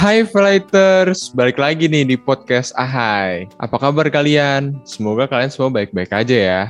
Hai Flighters, balik lagi nih di podcast Ahai. Apa kabar kalian? Semoga kalian semua baik-baik aja ya.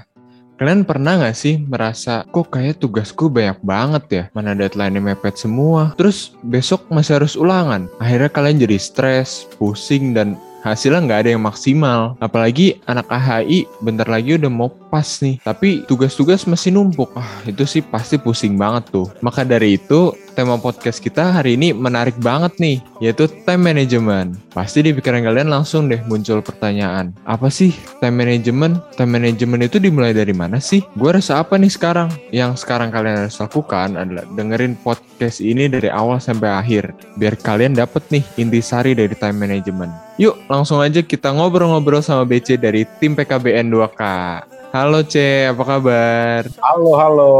Kalian pernah gak sih merasa, kok kayak tugasku banyak banget ya? Mana deadline mepet semua, terus besok masih harus ulangan. Akhirnya kalian jadi stres, pusing, dan hasilnya nggak ada yang maksimal. Apalagi anak AHI bentar lagi udah mau pas nih, tapi tugas-tugas masih numpuk. Ah, itu sih pasti pusing banget tuh. Maka dari itu, tema podcast kita hari ini menarik banget nih, yaitu time management. Pasti di pikiran kalian langsung deh muncul pertanyaan, apa sih time management? Time management itu dimulai dari mana sih? Gue rasa apa nih sekarang? Yang sekarang kalian harus lakukan adalah dengerin podcast ini dari awal sampai akhir, biar kalian dapet nih intisari dari time management. Yuk, langsung aja kita ngobrol-ngobrol sama BC dari tim PKBN 2K. Halo C, apa kabar? Halo, halo.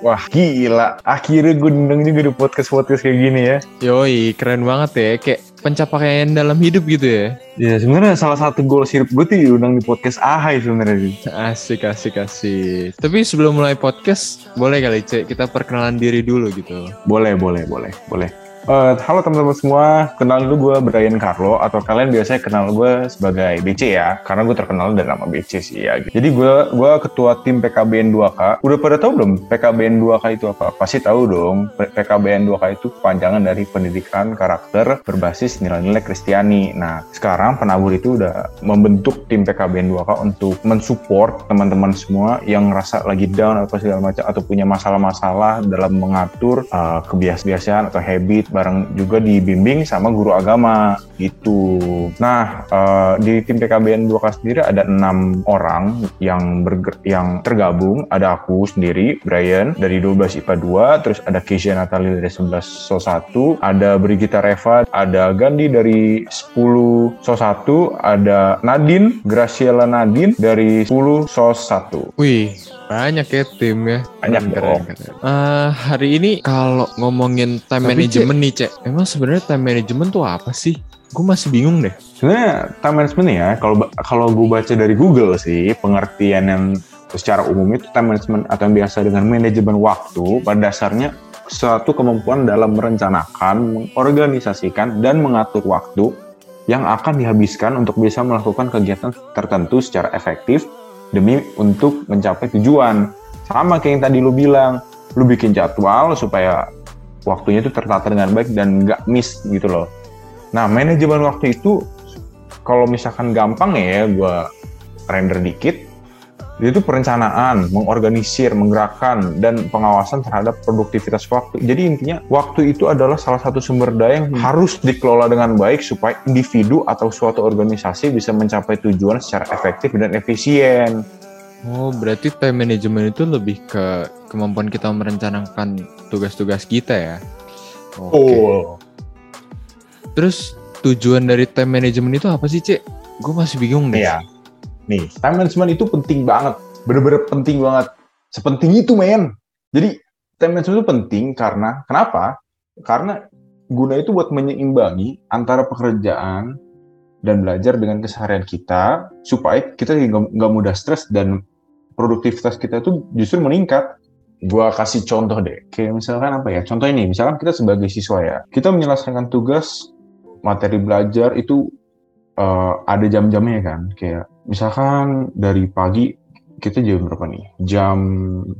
Wah, gila. Akhirnya gue diundang juga di podcast-podcast kayak gini ya. Yoi, keren banget ya. Kayak pencapaian dalam hidup gitu ya. Ya, sebenarnya salah satu goal hidup gue tuh diundang di podcast Ahai sebenarnya. Asik, asik, asik. Tapi sebelum mulai podcast, boleh kali C, kita perkenalan diri dulu gitu. Boleh, boleh, boleh, boleh. Uh, halo teman-teman semua, kenal dulu gue Brian Carlo atau kalian biasanya kenal gue sebagai BC ya, karena gue terkenal dari nama BC sih ya. Jadi gue gue ketua tim PKBN 2K. Udah pada tahu belum PKBN 2K itu apa? Pasti tahu dong. PKBN 2K itu kepanjangan dari pendidikan karakter berbasis nilai-nilai Kristiani. Nah, sekarang penabur itu udah membentuk tim PKBN 2K untuk mensupport teman-teman semua yang ngerasa lagi down atau segala macam atau punya masalah-masalah dalam mengatur uh, kebiasaan atau habit bareng juga dibimbing sama guru agama gitu. Nah uh, di tim PKBN 2K sendiri ada enam orang yang berger yang tergabung. Ada aku sendiri Brian dari 12 IPA 2, terus ada Keisha Natali dari 11 SO 1, ada Brigita Reva, ada Gandhi dari 10 SO 1, ada Nadine Graciela Nadine dari 10 SO 1. Wih, banyak ya tim ya. Banyak keren, keren. Uh, hari ini kalau ngomongin time Tapi management nih cek, emang sebenarnya time management tuh apa sih? Gue masih bingung deh. Sebenarnya time management ya, kalau kalau gue baca dari Google sih, pengertian yang secara umum itu time management atau yang biasa dengan manajemen waktu pada dasarnya suatu kemampuan dalam merencanakan, mengorganisasikan, dan mengatur waktu yang akan dihabiskan untuk bisa melakukan kegiatan tertentu secara efektif demi untuk mencapai tujuan. Sama kayak yang tadi lu bilang, lu bikin jadwal supaya waktunya itu tertata dengan baik dan nggak miss gitu loh. Nah, manajemen waktu itu kalau misalkan gampang ya, gue render dikit, itu perencanaan, mengorganisir, menggerakkan, dan pengawasan terhadap produktivitas waktu. Jadi intinya waktu itu adalah salah satu sumber daya yang harus dikelola dengan baik supaya individu atau suatu organisasi bisa mencapai tujuan secara efektif dan efisien. Oh, berarti time management itu lebih ke kemampuan kita merencanakan tugas-tugas kita ya? Oke. Okay. Oh. Terus tujuan dari time management itu apa sih, Cek? Gue masih bingung deh. Iya Nih, time management itu penting banget. Bener-bener penting banget. Sepenting itu, men. Jadi, time management itu penting karena, kenapa? Karena guna itu buat menyeimbangi antara pekerjaan dan belajar dengan keseharian kita, supaya kita nggak mudah stres dan produktivitas kita itu justru meningkat. Gua kasih contoh deh, kayak misalkan apa ya? Contoh ini, misalkan kita sebagai siswa ya, kita menyelesaikan tugas materi belajar itu uh, ada jam-jamnya kan, kayak misalkan dari pagi kita jam berapa nih? Jam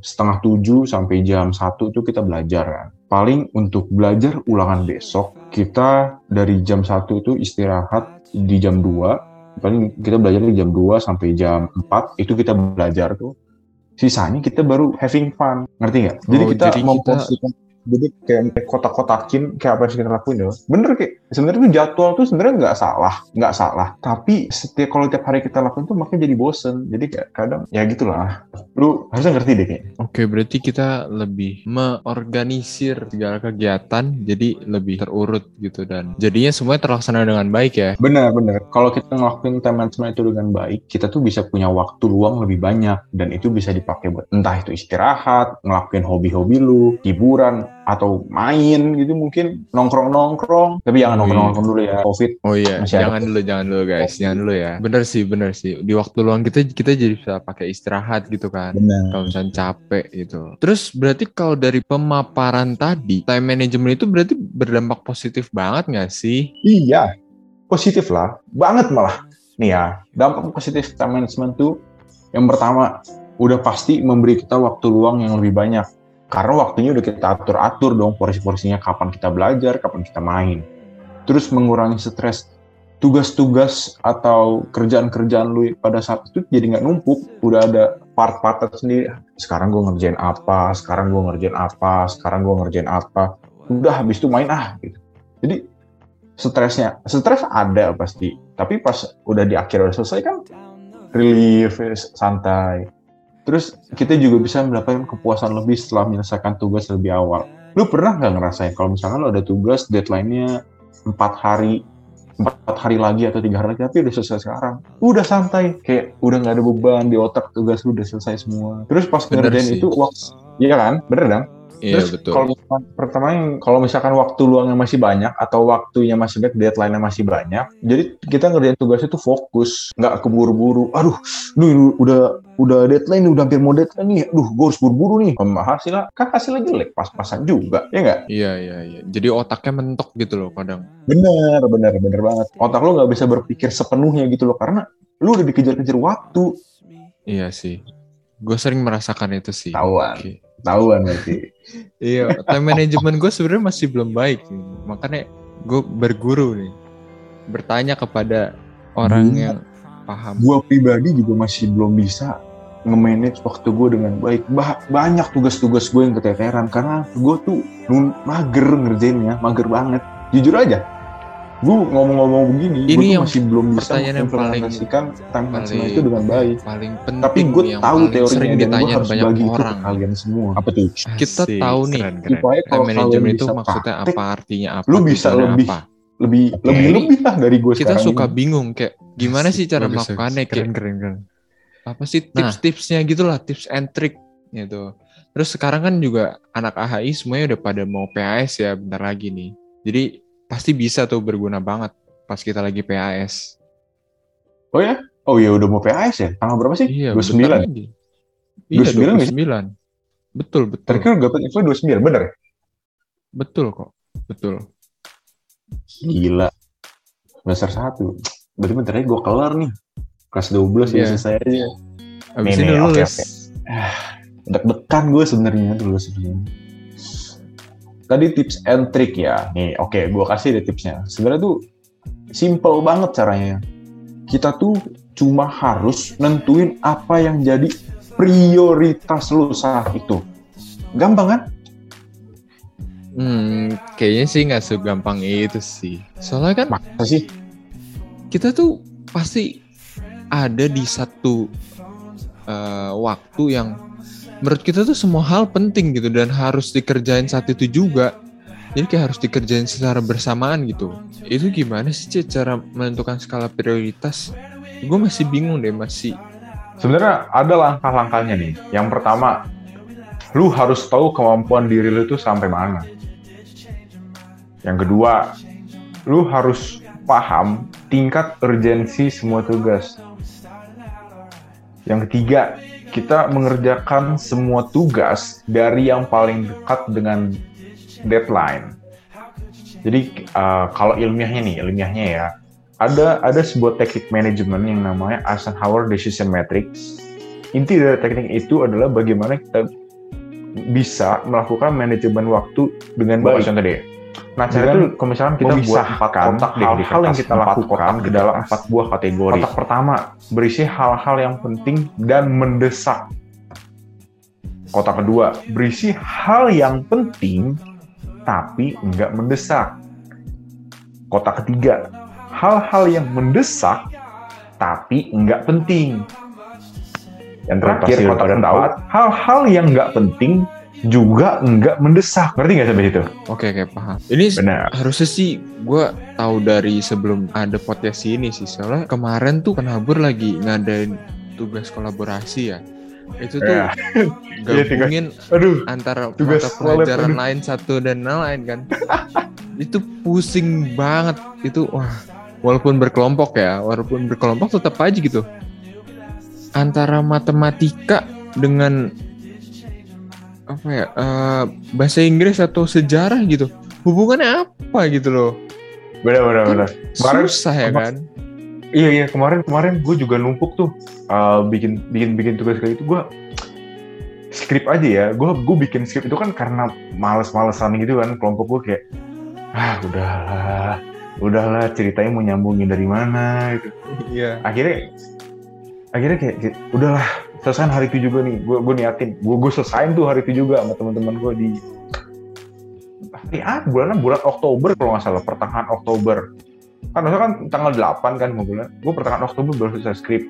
setengah tujuh sampai jam satu itu kita belajar kan. Paling untuk belajar ulangan besok, kita dari jam satu itu istirahat di jam 2. Paling kita belajar di jam 2 sampai jam 4, itu kita belajar tuh. Sisanya kita baru having fun, ngerti nggak? Jadi oh, kita memposisikan jadi kayak kotak-kotakin kayak apa yang kita lakuin ya. Bener kayak sebenarnya tuh jadwal tuh sebenarnya nggak salah nggak salah. Tapi setiap kalau tiap hari kita lakuin tuh makanya jadi bosen. Jadi kayak kadang ya gitulah. Lu harusnya ngerti deh kayaknya oke berarti kita lebih mengorganisir segala kegiatan jadi lebih terurut gitu. Dan jadinya semuanya terlaksana dengan baik ya. Bener bener. Kalau kita ngelakuin time management itu dengan baik kita tuh bisa punya waktu luang lebih banyak. Dan itu bisa dipakai buat entah itu istirahat ngelakuin hobi-hobi lu hiburan atau main gitu mungkin nongkrong-nongkrong tapi jangan Wih. nongkrong-nongkrong dulu ya covid Oh iya, Masih ada. jangan dulu, jangan dulu guys, jangan dulu ya. Bener sih, bener sih. Di waktu luang kita kita jadi bisa pakai istirahat gitu kan. Kalau misalnya capek gitu. Terus berarti kalau dari pemaparan tadi, time management itu berarti berdampak positif banget nggak sih? iya positif lah banget malah nih ya dampak positif time management tuh yang pertama udah pasti memberi kita waktu luang yang lebih banyak karena waktunya udah kita atur-atur dong porsi-porsinya kapan kita belajar kapan kita main. Terus mengurangi stres tugas-tugas atau kerjaan-kerjaan lu pada saat itu jadi nggak numpuk. Udah ada part-part sendiri sekarang gue ngerjain apa sekarang gue ngerjain apa sekarang gue ngerjain apa. Udah habis itu main ah gitu. Jadi stresnya stres ada pasti. Tapi pas udah di akhir udah selesai kan relief santai terus kita juga bisa mendapatkan kepuasan lebih setelah menyelesaikan tugas lebih awal. Lu pernah nggak ngerasain kalau misalnya lu ada tugas deadline-nya empat hari empat hari lagi atau tiga hari lagi tapi udah selesai sekarang? Udah santai. Kayak udah nggak ada beban di otak tugas lu udah selesai semua. Terus pas Bener ngerjain sih. itu waktu iya kan? Bener dong Iya Terus betul. kalau misalkan, pertama yang kalau misalkan waktu luangnya masih banyak atau waktunya masih banyak, deadline-nya masih banyak, jadi kita ngerjain tugasnya tuh fokus, nggak keburu-buru. Aduh, lu udah udah deadline, nih, udah hampir mau deadline nih. Aduh, gue harus buru-buru nih. Em, Hasilnya kan hasilnya jelek, pas-pasan juga, ya nggak? Iya iya iya. Jadi otaknya mentok gitu loh kadang. Bener, bener, bener banget. Otak lu nggak bisa berpikir sepenuhnya gitu loh, karena lu udah dikejar-kejar waktu. Iya sih. Gue sering merasakan itu sih. Tahuan. Oke. Tahuan berarti. Iya, time management gue sebenarnya masih belum baik. nih. Makanya gue berguru nih, bertanya kepada orang Hmm. yang paham. gue pribadi juga masih belum bisa nge-manage waktu gue dengan baik. Ba- banyak tugas-tugas gue yang keteteran karena gue tuh mager ngerjainnya, mager banget. Jujur aja, gue ngomong-ngomong begini, Ini gue tuh yang masih belum bisa yang management paling- itu dengan baik. Paling penting Tapi gue yang tahu teorinya sering dan gue harus banyak bagi itu orang. ke kalian semua. Apa tuh? Kita Asik, tahu nih, keren, keren. Supaya kalau kalian itu maksudnya praktek, apa, artinya apa, lu bisa lebih apa. lebih Oke. lebih lebih lah dari gue Kita suka ini. bingung kayak gimana sih cara melakukannya Keren, keren, keren. apa sih tips-tipsnya gitu lah, tips and trick gitu. Terus sekarang kan juga anak AHI semuanya udah pada mau PAS ya bentar lagi nih. Jadi pasti bisa tuh berguna banget pas kita lagi PAS. Oh ya? Oh iya udah mau PAS ya? Tanggal berapa sih? Iya, 29. bentar lagi. Iya, 29 nggak sih? 29. Betul, betul. Terakhir dapat info 29, bener ya? Betul kok. Betul. Gila. Semester 1. Berarti bentar gue kelar nih. Kelas 12 ya Iya. selesai aja. Abis Nih, ini nih, oke, lulus. oke. Deg-degan gue sebenarnya dulu sebelum. Tadi tips and trick ya. Nih, oke, gue kasih deh tipsnya. Sebenarnya tuh simple banget caranya. Kita tuh cuma harus nentuin apa yang jadi prioritas lu saat itu. Gampang kan? Hmm, kayaknya sih nggak segampang itu sih. Soalnya kan Masa sih? kita tuh pasti ada di satu eh, waktu yang menurut kita tuh semua hal penting gitu dan harus dikerjain saat itu juga. Jadi kayak harus dikerjain secara bersamaan gitu. Itu gimana sih Ci, cara menentukan skala prioritas? Gue masih bingung deh, masih Sebenarnya ada langkah-langkahnya nih. Yang pertama, lu harus tahu kemampuan diri lu itu sampai mana. Yang kedua, lu harus paham tingkat urgensi semua tugas. Yang ketiga, kita mengerjakan semua tugas dari yang paling dekat dengan deadline. Jadi uh, kalau ilmiahnya nih, ilmiahnya ya, ada ada sebuah teknik manajemen yang namanya Eisenhower Decision Matrix. Inti dari teknik itu adalah bagaimana kita bisa melakukan manajemen waktu dengan baik. Contoh deh. Nah, cara Dengan itu kalau misalkan kita buat memisahkan empat kotak hal-hal yang kita lakukan ke di dalam empat buah kategori. Kotak pertama berisi hal-hal yang penting dan mendesak. Kotak kedua berisi hal yang penting tapi enggak mendesak. Kotak ketiga, hal-hal yang mendesak tapi enggak penting. Yang terakhir, kotak keempat, hal-hal yang enggak penting juga enggak mendesak. Ngerti nggak sampai situ? oke oke paham. Ini Benar. harusnya sih gue tahu dari sebelum ada podcast ini sih soalnya kemarin tuh penabur lagi ngadain tugas kolaborasi ya itu tuh Ya. Iya, gabungin Aduh, antara Tugas mata pelajaran aduh. lain satu dan lain kan itu pusing banget itu wah walaupun berkelompok ya walaupun berkelompok tetap aja gitu antara matematika dengan apa ya eh, bahasa Inggris atau sejarah gitu. Hubungannya apa gitu loh? Benar benar benar. Kemarin- susah ya kan? Iya iya kemarin kemarin gue juga numpuk tuh uh, bikin bikin bikin tugas kayak itu gue skrip aja ya. Gue gue bikin skrip itu kan karena males-malesan gitu kan kelompok gue kayak ah udahlah udahlah ceritanya mau nyambungin dari mana? Gitu. Iya. Akhirnya akhirnya kayak, kayak, udahlah selesain hari itu juga nih gue gue niatin. Gue gue selesain tuh hari itu juga sama teman-teman gue di hari ah bulan bulan Oktober kalau nggak salah pertengahan Oktober. Kan kan tanggal 8 kan bulan gue pertengahan Oktober baru selesai skrip.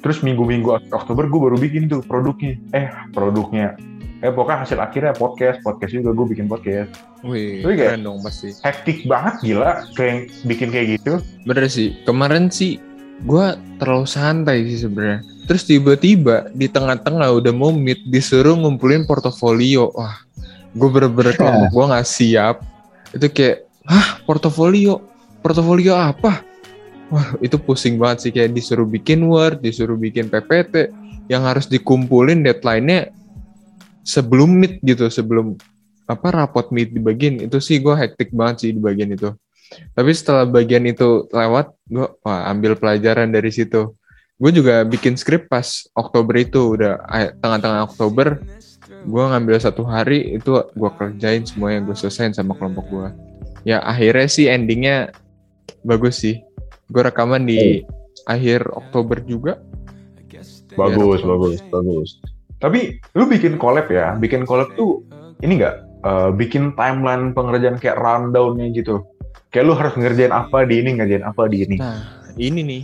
Terus minggu-minggu Oktober gue baru bikin tuh produknya. Eh produknya. Eh pokoknya hasil akhirnya podcast. Podcast juga gue bikin podcast. Wih Tapi kayak- keren dong pasti. hektik banget gila. Kayak bikin kayak gitu. Bener sih, kemarin sih gue terlalu santai sih sebenarnya. Terus tiba-tiba di tengah-tengah udah mau meet disuruh ngumpulin portofolio. Wah, gue bener-bener kelompok gue nggak siap. Itu kayak, hah portofolio? Portofolio apa? Wah, itu pusing banget sih kayak disuruh bikin Word, disuruh bikin PPT yang harus dikumpulin deadline-nya sebelum meet gitu, sebelum apa rapot meet dibagiin. Itu sih gue hektik banget sih di bagian itu. Tapi setelah bagian itu lewat, gue wah ambil pelajaran dari situ. Gue juga bikin skrip pas Oktober itu udah ay- tengah-tengah Oktober. Gue ngambil satu hari itu gue kerjain semua yang gue selesaiin sama kelompok gue. Ya akhirnya sih endingnya bagus sih. Gue rekaman di akhir Oktober juga. Bagus, Biar- bagus, bagus. Tapi lu bikin collab ya? Bikin collab tuh ini nggak eh, bikin timeline pengerjaan kayak rundown-nya gitu. Kayak lu harus ngerjain apa di ini, ngerjain apa di ini. Nah ini nih,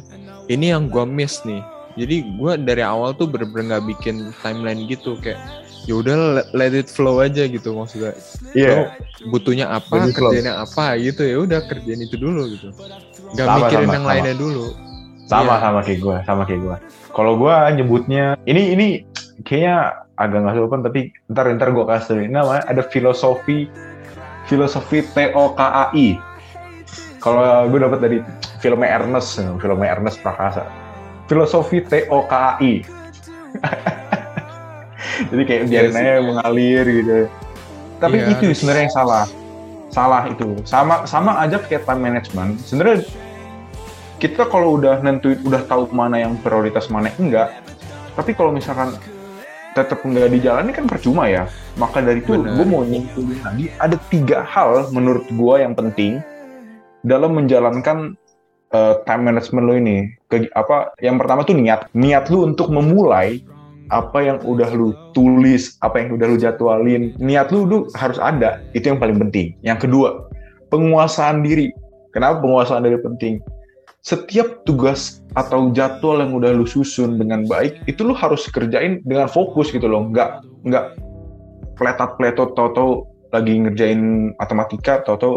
ini yang gue miss nih. Jadi gue dari awal tuh bener-bener nggak bikin timeline gitu kayak ya udah let- it flow aja gitu maksudnya. Iya. Lo butuhnya apa, kerjanya apa gitu ya udah kerjain itu dulu gitu. Gak Sama, mikirin sama, yang sama. lainnya dulu. sama Iya. sama kayak gue, sama kayak gue. Kalau gue nyebutnya ini ini kayaknya agak nggak sopan tapi ntar ntar gue kasih namanya ada filosofi filosofi TOKAI. Kalau gue dapat dari filmnya Ernest, filmnya Ernest Prakasa. Filosofi TOKAI. Jadi kayak Iya biarin sih. aja mengalir gitu. Tapi Iya, itu sebenarnya yang salah. Salah itu. Sama sama aja kayak time management. Sebenarnya kita kalau udah nentuin udah tahu mana yang prioritas mana enggak tapi kalau misalkan tetap nggak dijalani kan percuma ya maka dari itu gue mau nyimpulin lagi ada tiga hal menurut gue yang penting dalam menjalankan uh, time management lo ini Ke, apa yang pertama tuh niat. Niat lu untuk memulai apa yang udah lu tulis apa yang udah lu jadwalin. Niat lu tuh harus ada. Itu yang paling penting. Yang kedua penguasaan diri. Kenapa penguasaan diri penting? Setiap tugas atau jadwal yang udah lu susun dengan baik itu lu harus kerjain dengan fokus gitu loh. Nggak nggak pletat pletot tau tau lagi ngerjain matematika tau tau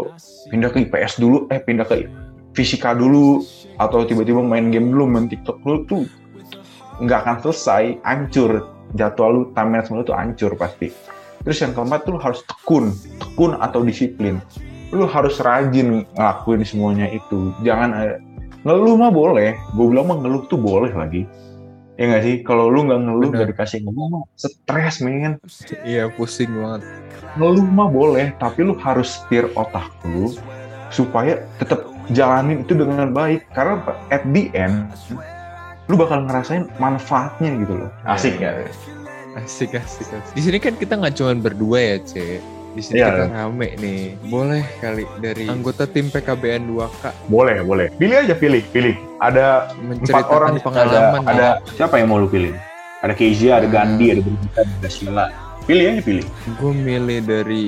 pindah ke IPS dulu eh pindah ke fisika dulu atau tiba-tiba main game dulu main TikTok lu tuh nggak akan selesai hancur. Jadwal lu time management lu tuh hancur pasti. Terus yang keempat tuh harus tekun tekun atau disiplin. Lu harus rajin ngelakuin semuanya itu. Jangan ada ngeluh mah boleh. Gue bilang mah ngeluh tuh boleh lagi ya nggak sih kalau lu nggak ngeluh Benar. gak dikasih ngomong mah stres men Iya pusing banget. ngeluh mah boleh tapi lu harus setir otak lu supaya tetap jalanin itu dengan baik karena at the end lu bakal ngerasain manfaatnya gitu loh asik ya Asik asik asik. Di sini kan kita nggak cuma berdua ya cek. Di sini Iya. kita rame nih. Boleh kali dari anggota tim PKBN 2K boleh boleh. Pilih aja pilih pilih. Ada empat menceritakan orang pengalaman. ada, ada siapa yang mau lu pilih? Ada Kezia ada Gandhi ada Brigita ada Sheila. Pilih aja pilih. Gue milih dari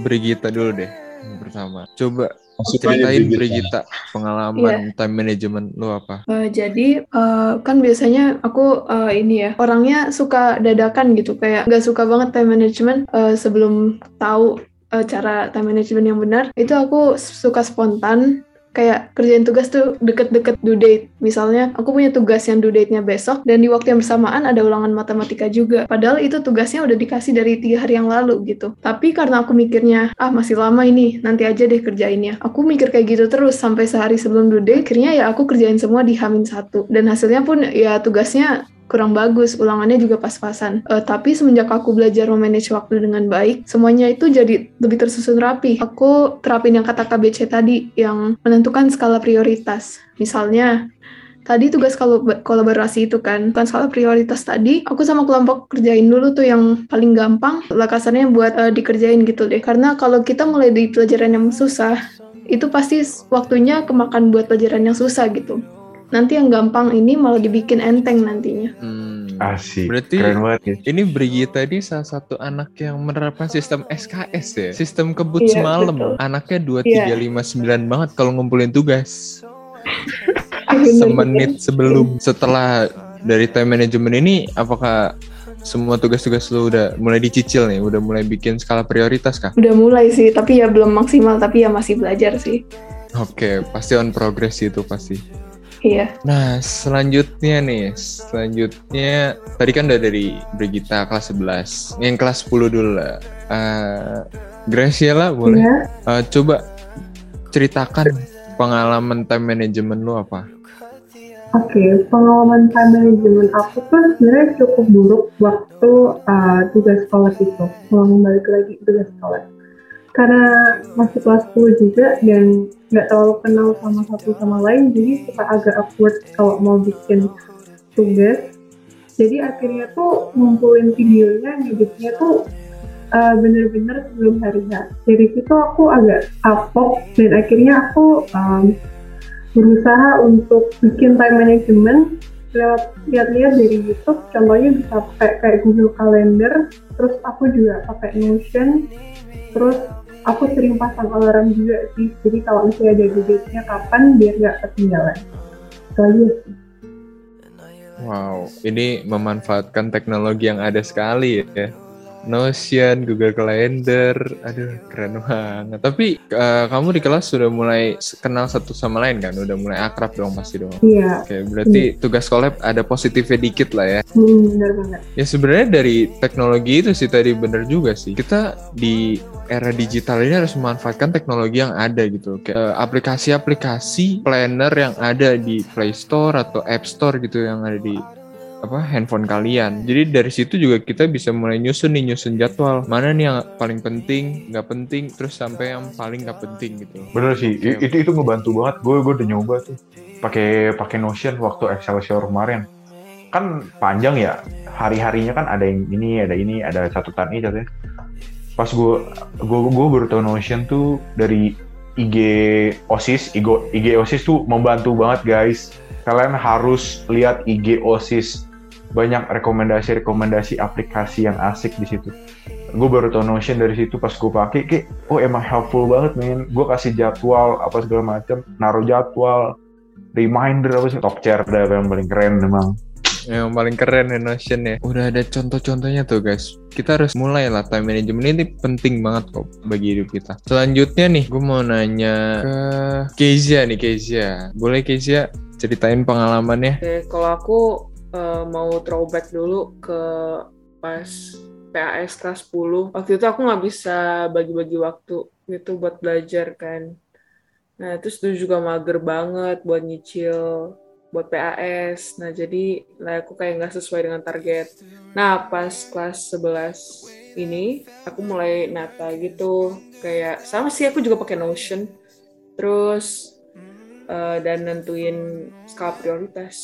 Brigita dulu deh yang pertama. Coba Masuk aja ceritain Brigita. Pengalaman time management lu apa? Eh, jadi eh, kan biasanya aku eh, ini ya orangnya suka dadakan gitu kayak nggak suka banget time management eh, sebelum tahu cara time management yang benar itu aku suka spontan kayak kerjain tugas tuh deket-deket due date. Misalnya, aku punya tugas yang due date-nya besok, dan di waktu yang bersamaan ada ulangan matematika juga. Padahal itu tugasnya udah dikasih dari tiga hari yang lalu gitu. Tapi karena aku mikirnya, ah masih lama ini, nanti aja deh kerjainnya. Aku mikir kayak gitu terus sampai sehari sebelum due date, akhirnya ya aku kerjain semua di Hamin satu. Dan hasilnya pun ya tugasnya kurang bagus, ulangannya juga pas-pasan. Uh, tapi semenjak aku belajar memanage waktu dengan baik, semuanya itu jadi lebih tersusun rapi. Aku terapin yang kata KBC tadi, yang menentukan skala prioritas. Misalnya, tadi tugas kolaborasi itu kan, kan skala prioritas tadi, aku sama kelompok kerjain dulu tuh yang paling gampang, lakasannya buat uh, dikerjain gitu deh. Karena kalau kita mulai di pelajaran yang susah, itu pasti waktunya kemakan buat pelajaran yang susah gitu nanti yang gampang ini malah dibikin enteng nantinya. Hmm. Asik. Berarti Keren banget ya. ini Brigita tadi salah satu anak yang menerapkan sistem SKS ya, sistem kebut iya, semalam. Betul. Anaknya dua tiga lima sembilan banget kalau ngumpulin tugas. Semenit sebelum setelah dari time management ini apakah semua tugas-tugas lu udah mulai dicicil nih, udah mulai bikin skala prioritas kah? Udah mulai sih, tapi ya belum maksimal, tapi ya masih belajar sih. Oke, pasti on progress itu pasti. Iya. Nah, selanjutnya nih, selanjutnya tadi kan udah dari Brigita kelas 11. Yang kelas 10 dulu lah. Uh, Graciela boleh? Iya. Uh, coba ceritakan pengalaman time management lu apa? Oke, okay, pengalaman time management aku tuh sebenarnya cukup buruk waktu uh, tugas sekolah itu. Mau balik lagi tugas sekolah karena masih kelas 10 juga dan nggak terlalu kenal sama satu sama lain jadi suka agak awkward kalau mau bikin tugas. Jadi akhirnya tuh ngumpulin videonya ngeditnya tuh uh, bener-bener sebelum harinya dari situ aku agak kapok dan akhirnya aku um, berusaha untuk bikin time management. Lewat lihat-lihat dari YouTube contohnya bisa pakai kayak Google Calendar terus aku juga pakai Notion terus aku sering pasang alarm juga sih. Jadi kalau misalnya ada date-nya kapan biar nggak ketinggalan. Aja sih. Wow, ini memanfaatkan teknologi yang ada sekali ya. Notion, Google Calendar, aduh keren banget. Tapi uh, kamu di kelas sudah mulai kenal satu sama lain kan? Udah mulai akrab dong pasti dong. Iya. Oke, berarti iya. tugas collab ada positifnya dikit lah ya. Hmm, benar banget. Ya sebenarnya dari teknologi itu sih tadi bener juga sih. Kita di era digital ini harus memanfaatkan teknologi yang ada gitu. Kayak eh, aplikasi-aplikasi planner yang ada di Play Store atau App Store gitu yang ada di apa handphone kalian. Jadi dari situ juga kita bisa mulai nyusun nih nyusun jadwal mana nih yang paling penting, nggak penting, terus sampai yang paling nggak penting gitu. Bener sih, okay. itu itu ngebantu banget. Gue gue udah nyoba tuh pakai pakai Notion waktu Excelsior kemarin. Kan panjang ya hari-harinya kan ada yang ini ada ini ada catatan ini catatan. Pas gue gue gue baru tahu Notion tuh dari IG OSIS, IG, IG OSIS tuh membantu banget guys. Kalian harus lihat IG OSIS banyak rekomendasi-rekomendasi aplikasi yang asik di situ. Gue baru tau Notion dari situ pas gue pakai, kayak oh emang helpful banget men. Gue kasih jadwal apa segala macam, naruh jadwal, reminder apa sih, top chair ada yang paling keren emang. Yang paling keren ya Notion ya. Udah ada contoh-contohnya tuh guys. Kita harus mulai lah time management ini penting banget kok bagi hidup kita. Selanjutnya nih, gue mau nanya ke Kezia nih Kezia. Boleh Kezia ceritain pengalamannya? Oke, kalau aku uh, mau throwback dulu ke pas PAS kelas 10. Waktu itu aku nggak bisa bagi-bagi waktu gitu buat belajar kan. Nah, terus itu juga mager banget buat nyicil buat PAS. Nah, jadi lah aku kayak nggak sesuai dengan target. Nah, pas kelas 11 ini, aku mulai nata gitu. Kayak, sama sih aku juga pakai Notion. Terus, uh, dan nentuin skala prioritas.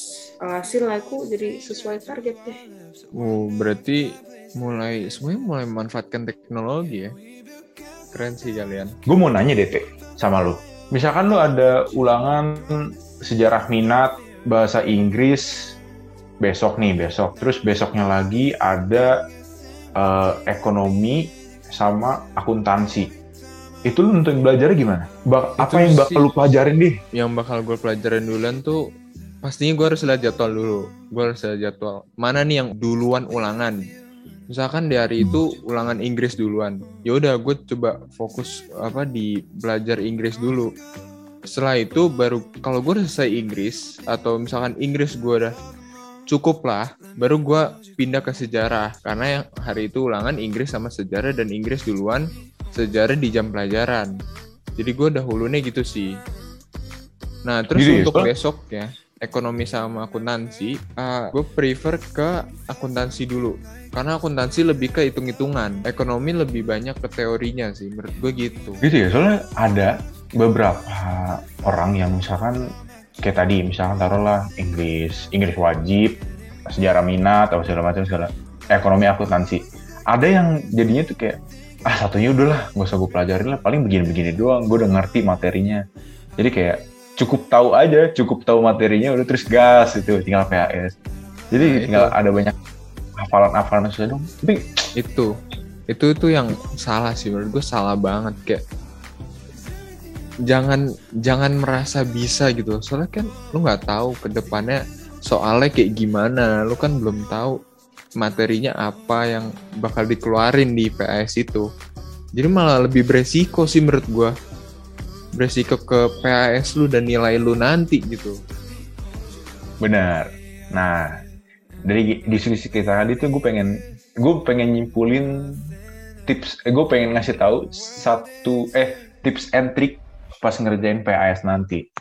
Alhasil aku jadi sesuai target deh. Oh, berarti mulai semuanya mulai memanfaatkan teknologi ya. Keren sih kalian. Gue mau nanya deh, sama lu. Misalkan lu ada ulangan sejarah minat bahasa Inggris besok nih, besok. Terus besoknya lagi ada uh, ekonomi sama akuntansi itu lu nentuin belajarnya gimana? Ba apa yang bakal lu pelajarin deh? Yang bakal gue pelajarin duluan tuh pastinya gue harus lihat jadwal dulu. Gue harus lihat jadwal. Mana nih yang duluan ulangan? Misalkan di hari itu ulangan Inggris duluan. Ya udah gue coba fokus apa di belajar Inggris dulu. setelah itu baru kalau gue udah selesai Inggris atau misalkan Inggris gue udah cukup lah baru gue pindah ke sejarah karena yang hari itu ulangan Inggris sama sejarah dan Inggris duluan sejarah di jam pelajaran. Jadi gue dahulunya gitu sih. Nah terus Jadi, untuk Pak? besok ya ekonomi sama akuntansi uh, gue prefer ke akuntansi dulu. Karena akuntansi lebih ke hitung-hitungan. Ekonomi lebih banyak ke teorinya sih menurut gue gitu. Gitu ya, soalnya ada beberapa orang yang misalkan kayak tadi, misalkan taruhlah Inggris, Inggris wajib, sejarah minat atau segala macam segala ekonomi akuntansi. Ada yang jadinya tuh kayak ah satunya udahlah nggak usah gue pelajarin lah. Paling begini-begini doang gue udah ngerti materinya. Jadi kayak cukup tahu aja cukup tahu materinya udah terus gas itu tinggal PAS jadi Nah, itu. tinggal ada banyak hafalan-hafalan susah dong tapi itu itu itu yang salah sih menurut gue salah banget kayak jangan jangan merasa bisa gitu. Soalnya kan lu nggak tahu ke depannya soalnya kayak gimana lu kan belum tahu materinya apa yang bakal dikeluarin di PAS itu jadi malah lebih beresiko sih menurut gua beresiko ke PAS lu dan nilai lu nanti gitu Benar. Nah, dari diskusi kita tadi tuh gue pengen gue pengen nyimpulin tips, eh, gue pengen ngasih tahu satu eh tips and trick pas ngerjain PAS nanti.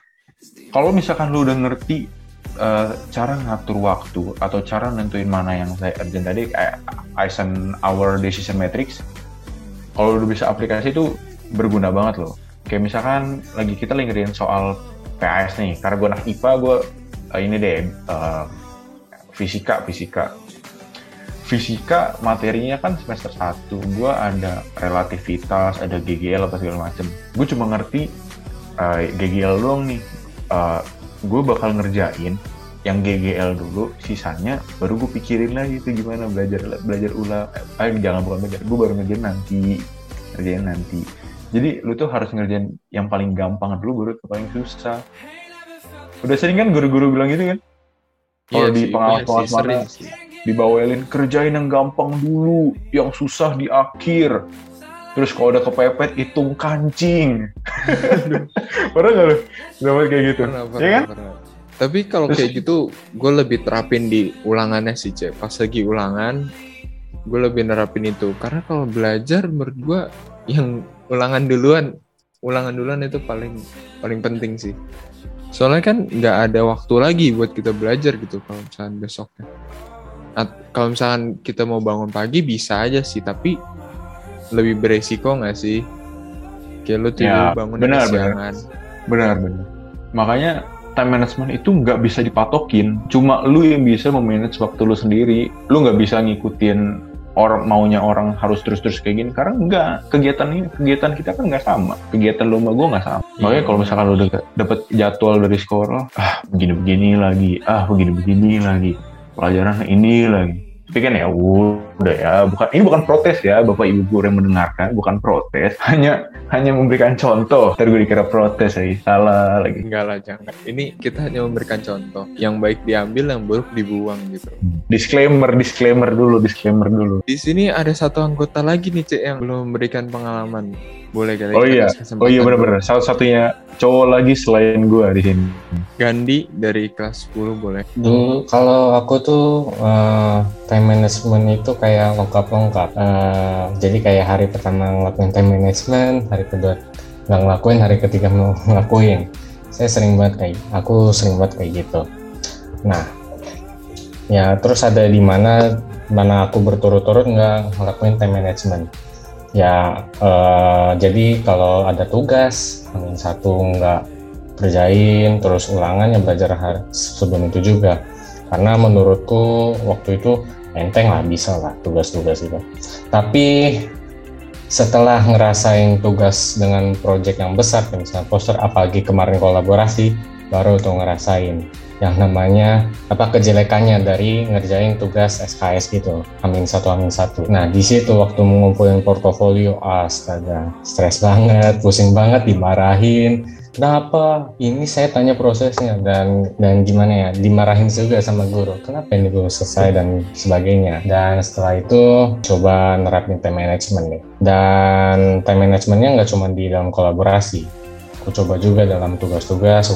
Kalau misalkan lu udah ngerti eh, cara ngatur waktu atau cara nentuin mana yang saya urgent tadi kayak Eisenhower Decision Matrix, kalau lu bisa aplikasi itu berguna banget loh. Kayak misalkan lagi kita lagi soal PAS nih, karena gue anak IPA, gue eh, ini deh eh, fisika fisika fisika materinya kan semester 1 gue ada relativitas ada GGL apa segala macem gue cuma ngerti eh, GGL doang nih gue bakal ngerjain yang GGL dulu sisanya baru gue pikirin lagi itu gimana belajar belajar ulang eh jangan bukan belajar gue baru ngerjain nanti ngerjain nanti. Jadi lu tuh harus ngerjain yang paling gampang dulu baru ke paling susah. Udah sering kan guru-guru bilang gitu kan? Kalau di sih, pengawas-pengawas iya mana- dibawelin kerjain yang gampang dulu yang susah di akhir terus kalau udah kepepet hitung kancing pernah nggak lu dapat kayak gitu Pernah, ya pernah, kan pernah. Tapi kalau Terus- kayak gitu, gue lebih terapin di ulangannya sih, Cek. Pas lagi ulangan, gue lebih nerapin itu. Karena kalau belajar, menurut gue yang ulangan duluan, ulangan duluan itu paling paling penting sih. Soalnya kan nggak ada waktu lagi buat kita belajar gitu kalau misalkan besoknya. At- kalau misalkan kita mau bangun pagi bisa aja sih, tapi lebih beresiko nggak sih? Kayak lu tidur Ya, bangun benar, kesiangan. benar. benar makanya time management itu nggak bisa dipatokin. Cuma lu yang bisa memanage waktu lu sendiri. Lu nggak bisa ngikutin orang maunya orang harus terus-terus kayak gini. Karena enggak kegiatan ini kegiatan kita kan nggak sama. Kegiatan lu sama gue nggak sama. Makanya Iya. kalau misalkan lu dapet jadwal dari sekolah ah begini-begini lagi. Ah begini-begini lagi. Pelajaran ini lagi tapi kan ya udah ya bukan ini bukan protes ya bapak ibu guru yang mendengarkan bukan protes hanya hanya memberikan contoh ntar gue dikira protes lagi salah lagi Enggak lah, jangan. Ini kita hanya memberikan contoh. Yang baik diambil, yang buruk dibuang gitu. disclaimer disclaimer dulu disclaimer dulu Di sini ada satu anggota lagi nih, Cek, yang belum memberikan pengalaman. Boleh kali Oh iya. oh iya benar-benar salah satunya cowok lagi selain gue di sini Gandhi dari kelas 10 boleh. Dulu kalau aku tuh eh, time management itu kayak lengkap-lengkap. Eh, jadi kayak hari pertama ngelakuin time management, hari kedua nggak ngelakuin, hari ketiga mau ngelakuin. Saya sering banget kayak, aku sering banget kayak gitu. Nah, ya terus ada di mana mana aku berturut-turut nggak ngelakuin time management. Ya, eh, jadi kalau ada tugas, amin satu nggak kerjain, terus ulangan yang belajar sebelum itu juga. Karena menurutku waktu itu enteng lah, bisa lah tugas-tugas itu. Tapi setelah ngerasain tugas dengan project yang besar, misalnya poster, apalagi kemarin kolaborasi, baru tuh ngerasain yang namanya apa kejelekannya dari ngerjain tugas SKS gitu amin satu amin satu. Nah di situ waktu mengumpulin portofolio astaga stres banget pusing banget dimarahin. Kenapa ini saya tanya prosesnya dan dan gimana ya dimarahin juga sama guru. Kenapa ini belum selesai dan sebagainya? Dan setelah itu coba nerapin time management deh dan time managementnya nggak cuma di dalam kolaborasi. Aku coba juga dalam tugas-tugas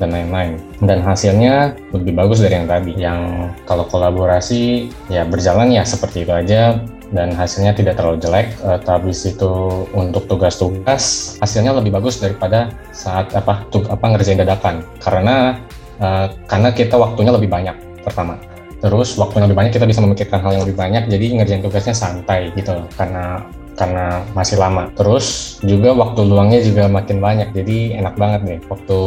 dan lain-lain. Dan hasilnya lebih bagus dari yang tadi. Yang kalau kolaborasi ya berjalan ya seperti itu aja. Dan hasilnya tidak terlalu jelek. Uh, tapi itu untuk tugas-tugas hasilnya lebih bagus daripada saat apa tug, apa ngerjain dadakan. Karena uh, karena kita waktunya lebih banyak pertama. Terus waktunya lebih banyak kita bisa memikirkan hal yang lebih banyak. Jadi ngerjain tugasnya santai gitu. Karena karena masih lama. Terus juga waktu luangnya juga makin banyak, jadi enak banget nih waktu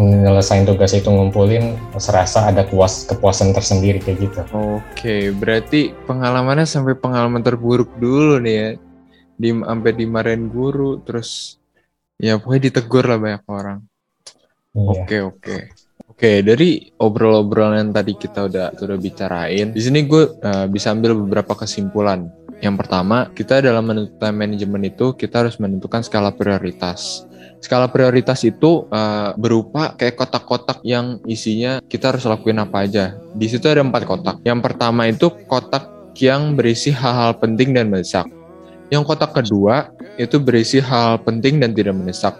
nyelesain tugas itu ngumpulin serasa ada puas kepuasan tersendiri kayak gitu. Oke, berarti pengalamannya sampai pengalaman terburuk dulu nih ya. Di sampai dimarahin guru terus ya pokoknya ditegur lah banyak orang. Iya. Oke, oke. Oke, dari obrol-obrolan yang tadi kita udah udah bicarain, di sini gue uh, bisa ambil beberapa kesimpulan yang pertama, kita dalam menentukan manajemen itu kita harus menentukan skala prioritas. Skala prioritas itu uh, berupa kayak kotak-kotak yang isinya kita harus lakuin apa aja. Di situ ada empat kotak. Yang pertama itu kotak yang berisi hal-hal penting dan mendesak. Yang kotak kedua itu berisi hal, -hal penting dan tidak mendesak.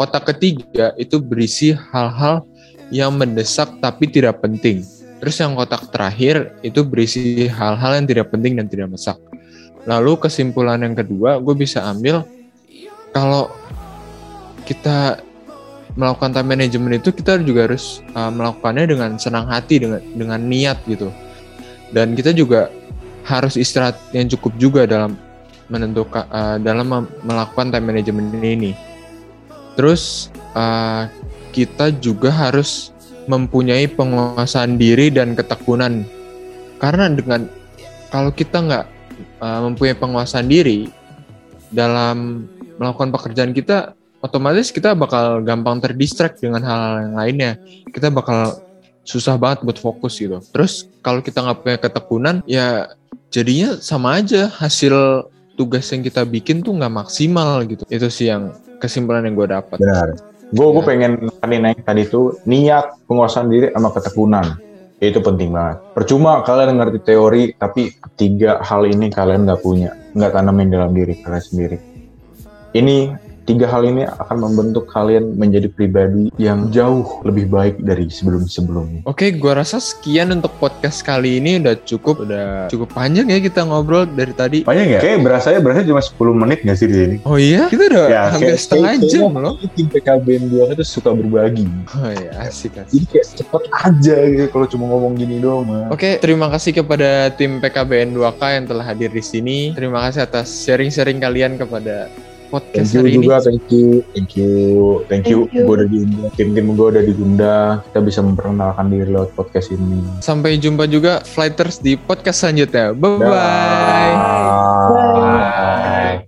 Kotak ketiga itu berisi hal-hal yang mendesak tapi tidak penting. Terus yang kotak terakhir itu berisi hal-hal yang tidak penting dan tidak mendesak. Lalu kesimpulan yang kedua, gue bisa ambil kalau kita melakukan time management itu kita juga harus uh, melakukannya dengan senang hati dengan dengan niat gitu. Dan kita juga harus istirahat yang cukup juga dalam menentukan uh, dalam melakukan time management ini. Terus uh, kita juga harus mempunyai penguasaan diri dan ketekunan. Karena dengan kalau kita nggak uh, mempunyai penguasaan diri dalam melakukan pekerjaan kita, otomatis kita bakal gampang terdistract dengan hal-hal yang lainnya. Kita bakal susah banget buat fokus gitu. Terus kalau kita nggak punya ketekunan, ya jadinya sama aja hasil tugas yang kita bikin tuh nggak maksimal gitu. Itu sih yang kesimpulan yang gue dapat. Benar. Gue ya. gue pengen tadi naik tadi tuh niat penguasaan diri sama ketekunan itu penting banget. Percuma kalian ngerti teori, tapi tiga hal ini kalian nggak punya, nggak tanamin dalam diri kalian sendiri. Ini tiga hal ini akan membentuk kalian menjadi pribadi yang jauh lebih baik dari sebelum-sebelumnya. Oke, gua rasa sekian untuk podcast kali ini udah cukup, udah cukup panjang ya kita ngobrol dari tadi. Panjang ya? Kayak berasa ya berasa cuma 10 menit gak sih di sini? Oh iya? Kita udah ya, hampir kayak, setengah kayak, jam loh. Tim PKBN 2 itu suka berbagi. Oh iya, asik asik. Jadi kayak cepet aja gitu kalau cuma ngomong gini doang. Mah. Oke, terima kasih kepada tim PKBN 2K yang telah hadir di sini. Terima kasih atas sharing-sharing kalian kepada podcast thank you hari juga, ini. Thank you, thank you, thank you. you. Gue udah diundang, tim-tim gue udah diundang. Kita bisa memperkenalkan diri lewat podcast ini. Sampai jumpa juga flighters di podcast selanjutnya. Bye bye. Bye. bye.